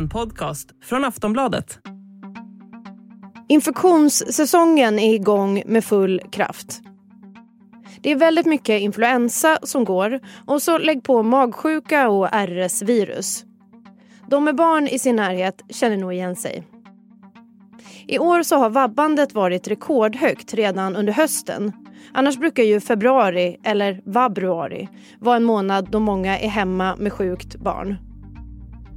En podcast från Aftonbladet. Infektionssäsongen är igång med full kraft. Det är väldigt mycket influensa som går och så lägg på magsjuka och RS-virus. De med barn i sin närhet känner nog igen sig. I år så har vabbandet varit rekordhögt redan under hösten. Annars brukar ju februari, eller vabruari, vara en månad då många är hemma med sjukt barn.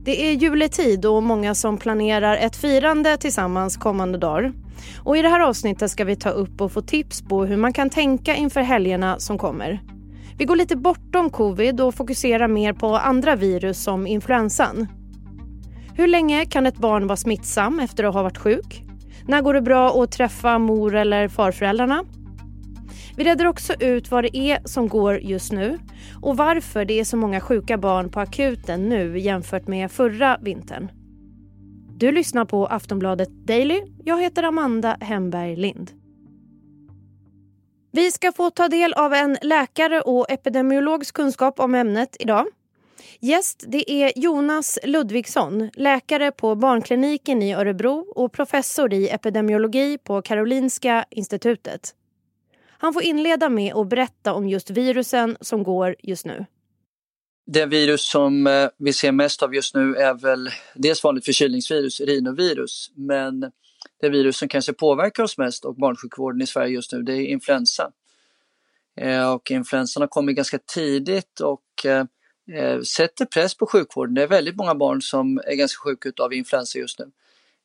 Det är juletid och många som planerar ett firande tillsammans kommande dagar. Och I det här avsnittet ska vi ta upp och få tips på hur man kan tänka inför helgerna som kommer. Vi går lite bortom covid och fokuserar mer på andra virus som influensan. Hur länge kan ett barn vara smittsam efter att ha varit sjuk? När går det bra att träffa mor eller farföräldrarna? Vi reder också ut vad det är som går just nu och varför det är så många sjuka barn på akuten nu jämfört med förra vintern. Du lyssnar på Aftonbladet Daily. Jag heter Amanda Hemberg Lind. Vi ska få ta del av en läkare och epidemiologs kunskap om ämnet idag. Gäst det är Jonas Ludvigsson, läkare på barnkliniken i Örebro och professor i epidemiologi på Karolinska institutet. Han får inleda med att berätta om just virusen som går just nu. Det virus som eh, vi ser mest av just nu är väl dels vanligt förkylningsvirus, rinovirus, men det virus som kanske påverkar oss mest och barnsjukvården i Sverige just nu det är influensa. Eh, och influensan har kommit ganska tidigt och eh, sätter press på sjukvården. Det är väldigt många barn som är ganska sjuka av influensa just nu.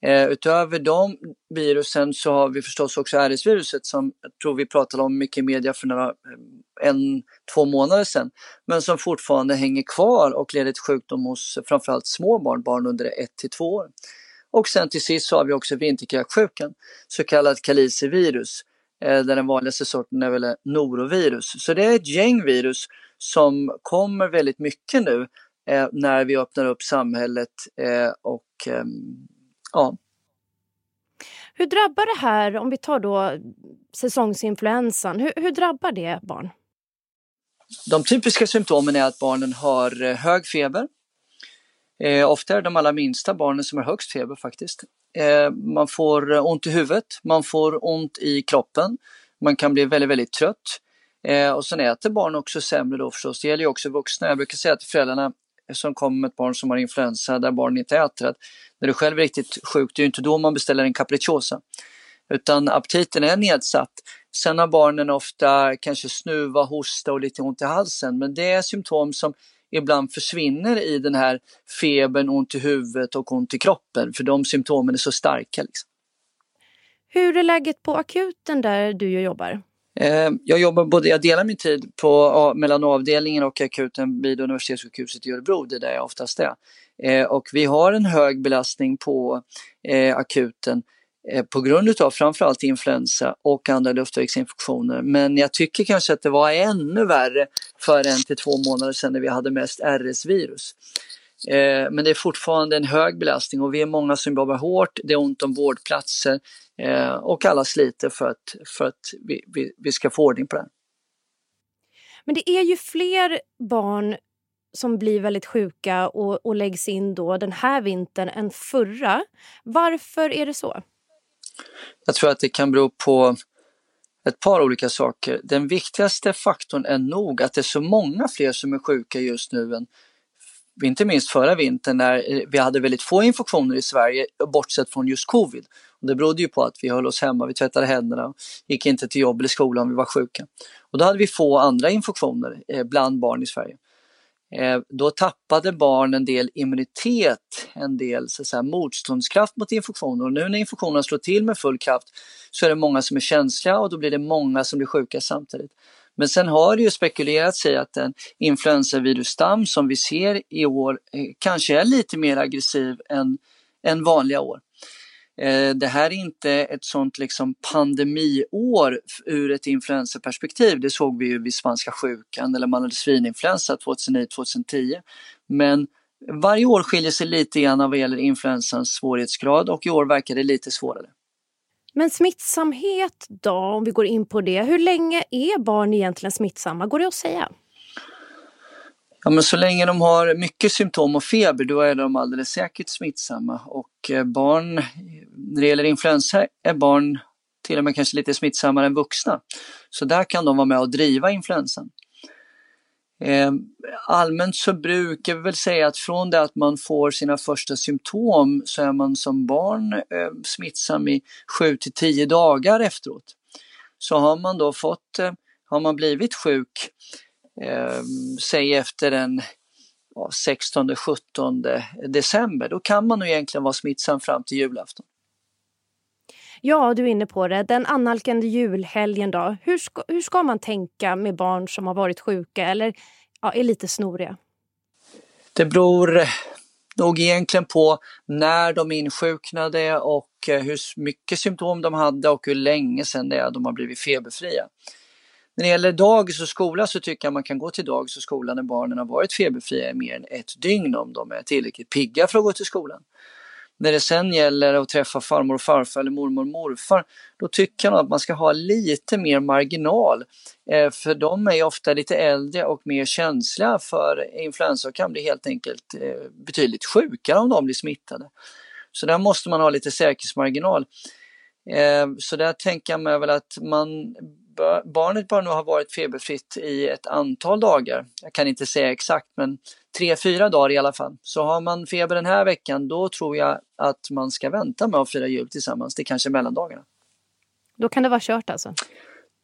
Eh, utöver de virusen så har vi förstås också RS-viruset som jag tror vi pratade om mycket i media för några, eh, en, två månader sedan. Men som fortfarande hänger kvar och leder till sjukdom hos framförallt små barn, barn under 1 till 2 år. Och sen till sist så har vi också vinterkräksjukan, så kallat kalicivirus, eh, där den vanligaste sorten är väl norovirus. Så det är ett gäng virus som kommer väldigt mycket nu eh, när vi öppnar upp samhället eh, och ehm, Ja. Hur drabbar det här, om vi tar då säsongsinfluensan, hur, hur drabbar det barn? De typiska symptomen är att barnen har eh, hög feber. Eh, ofta är det de allra minsta barnen som har högst feber faktiskt. Eh, man får eh, ont i huvudet, man får ont i kroppen, man kan bli väldigt, väldigt trött. Eh, och sen äter barn också sämre då förstås. Det gäller ju också vuxna. Jag brukar säga till föräldrarna som kommer med ett barn som har influensa där barnen inte äter att när du själv är riktigt sjuk, det är ju inte då man beställer en capricciosa. Utan aptiten är nedsatt. Sen har barnen ofta kanske snuva, hosta och lite ont i halsen. Men det är symptom som ibland försvinner i den här febern, ont i huvudet och ont i kroppen. För de symptomen är så starka. Liksom. Hur är läget på akuten där du jobbar? Eh, jag jobbar både, jag delar min tid på, mellan avdelningen och akuten vid universitetssjukhuset i Örebro, det är där jag oftast är. Eh, och vi har en hög belastning på eh, akuten på grund utav framförallt influensa och andra luftvägsinfektioner. Men jag tycker kanske att det var ännu värre för en till två månader sedan när vi hade mest RS-virus. Men det är fortfarande en hög belastning och vi är många som jobbar hårt, det är ont om vårdplatser, Eh, och alla sliter för att, för att vi, vi, vi ska få ordning på det. Men det är ju fler barn som blir väldigt sjuka och, och läggs in då den här vintern än förra. Varför är det så? Jag tror att det kan bero på ett par olika saker. Den viktigaste faktorn är nog att det är så många fler som är sjuka just nu än inte minst förra vintern när eh, vi hade väldigt få infektioner i Sverige bortsett från just covid. Och det berodde ju på att vi höll oss hemma, vi tvättade händerna, gick inte till jobb eller skola om vi var sjuka. Och då hade vi få andra infektioner eh, bland barn i Sverige. Eh, då tappade barn en del immunitet, en del så säga, motståndskraft mot infektioner. Och nu när infektionerna slår till med full kraft så är det många som är känsliga och då blir det många som blir sjuka samtidigt. Men sen har det ju spekulerats i att den influensavirusstam som vi ser i år eh, kanske är lite mer aggressiv än, än vanliga år. Eh, det här är inte ett sånt liksom pandemiår ur ett influensaperspektiv. Det såg vi ju vid spanska sjukan eller man hade svininfluensa 2009-2010. Men varje år skiljer sig lite grann vad gäller influensans svårighetsgrad och i år verkar det lite svårare. Men smittsamhet då, om vi går in på det. Hur länge är barn egentligen smittsamma? Går det att säga? Ja, men så länge de har mycket symptom och feber då är de alldeles säkert smittsamma och eh, barn, när det gäller influensa är barn till och med kanske lite smittsammare än vuxna. Så där kan de vara med och driva influensan. Ehm, allmänt så brukar vi väl säga att från det att man får sina första symptom så är man som barn ehm, smittsam i 7 till 10 dagar efteråt. Så har man då fått, eh, har man blivit sjuk, eh, säg efter den ja, 16-17 december, då kan man nog egentligen vara smittsam fram till julafton. Ja, du är inne på det. Den annalkande julhelgen då. Hur ska, hur ska man tänka med barn som har varit sjuka eller ja, är lite snoriga? Det beror nog egentligen på när de insjuknade och eh, hur mycket symptom de hade och hur länge sedan det är de har blivit feberfria. När det gäller dagis och skola så tycker jag man kan gå till dagis och skola när barnen har varit feberfria i mer än ett dygn om de är tillräckligt pigga för att gå till skolan. När det sen gäller att träffa farmor och farfar eller mormor och morfar, då tycker jag att man ska ha lite mer marginal. Eh, för de är ofta lite äldre och mer känsliga för influensa och kan bli helt enkelt eh, betydligt sjukare om de blir smittade. Så där måste man ha lite säkerhetsmarginal. Eh, så där tänker jag mig väl att man barnet bör nog ha varit feberfritt i ett antal dagar. Jag kan inte säga exakt men tre, fyra dagar i alla fall. Så har man feber den här veckan då tror jag att man ska vänta med att fira jul tillsammans till kanske mellandagarna. Då kan det vara kört alltså?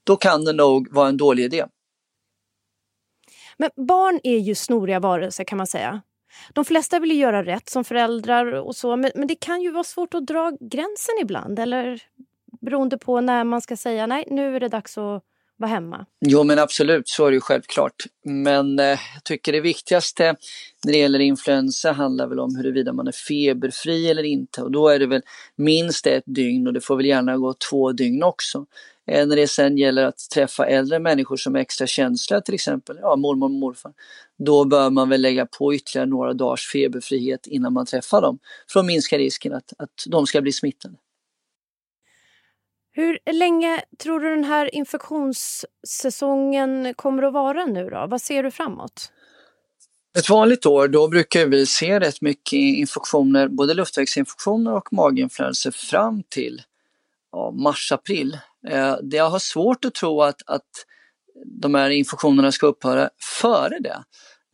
Då kan det nog vara en dålig idé. Men barn är ju snoriga varelser kan man säga. De flesta vill ju göra rätt som föräldrar och så men, men det kan ju vara svårt att dra gränsen ibland eller beroende på när man ska säga nej, nu är det dags att vara hemma? Jo men absolut, så är det ju självklart. Men eh, jag tycker det viktigaste när det gäller influensa handlar väl om huruvida man är feberfri eller inte och då är det väl minst ett dygn och det får väl gärna gå två dygn också. Eh, när det sen gäller att träffa äldre människor som är extra känsliga till exempel, ja mormor och morfar, då bör man väl lägga på ytterligare några dagars feberfrihet innan man träffar dem för att minska risken att, att de ska bli smittade. Hur länge tror du den här infektionssäsongen kommer att vara nu då? Vad ser du framåt? Ett vanligt år då brukar vi se rätt mycket infektioner, både luftvägsinfektioner och maginfluenser fram till ja, mars-april. Eh, jag har svårt att tro att, att de här infektionerna ska upphöra före det.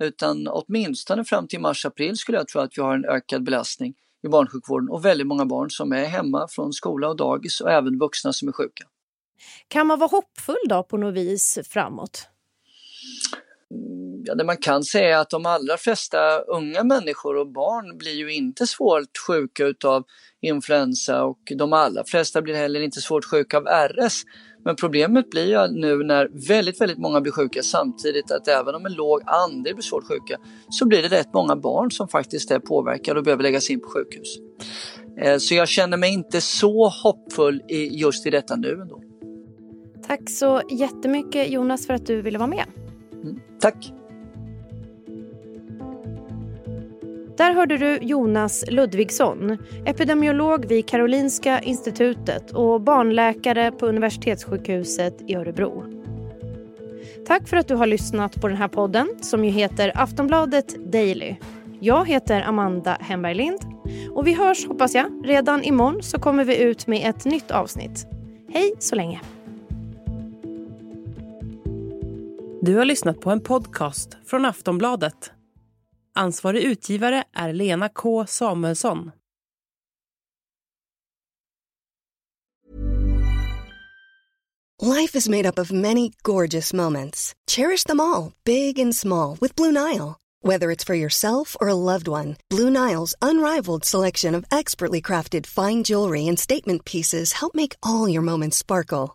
Utan åtminstone fram till mars-april skulle jag tro att vi har en ökad belastning i barnsjukvården och väldigt många barn som är hemma från skola och dagis och även vuxna som är sjuka. Kan man vara hoppfull då på något vis framåt? Mm, ja, det man kan säga är att de allra flesta unga människor och barn blir ju inte svårt sjuka utav influensa och de allra flesta blir heller inte svårt sjuka av RS. Men problemet blir ju nu när väldigt, väldigt många blir sjuka samtidigt att även om en låg andel blir svårt sjuka så blir det rätt många barn som faktiskt är påverkade och behöver läggas in på sjukhus. Eh, så jag känner mig inte så hoppfull just i detta nu ändå. Tack så jättemycket Jonas för att du ville vara med. Mm, tack. Där hörde du Jonas Ludvigsson, epidemiolog vid Karolinska institutet och barnläkare på Universitetssjukhuset i Örebro. Tack för att du har lyssnat på den här podden som ju heter Aftonbladet Daily. Jag heter Amanda Hemberg Lind och vi hörs hoppas jag. Redan imorgon så kommer vi ut med ett nytt avsnitt. Hej så länge! Du har lyssnat på en podcast från Aftonbladet. Ansvarig utgivare är Lena K Samuelsson. Life is made up of many gorgeous moments. Cherish them all, big and small, with Blue Nile. Whether it's for yourself or a loved one, Blue Nile's unrivaled selection of expertly crafted fine jewelry and statement pieces help make all your moments sparkle.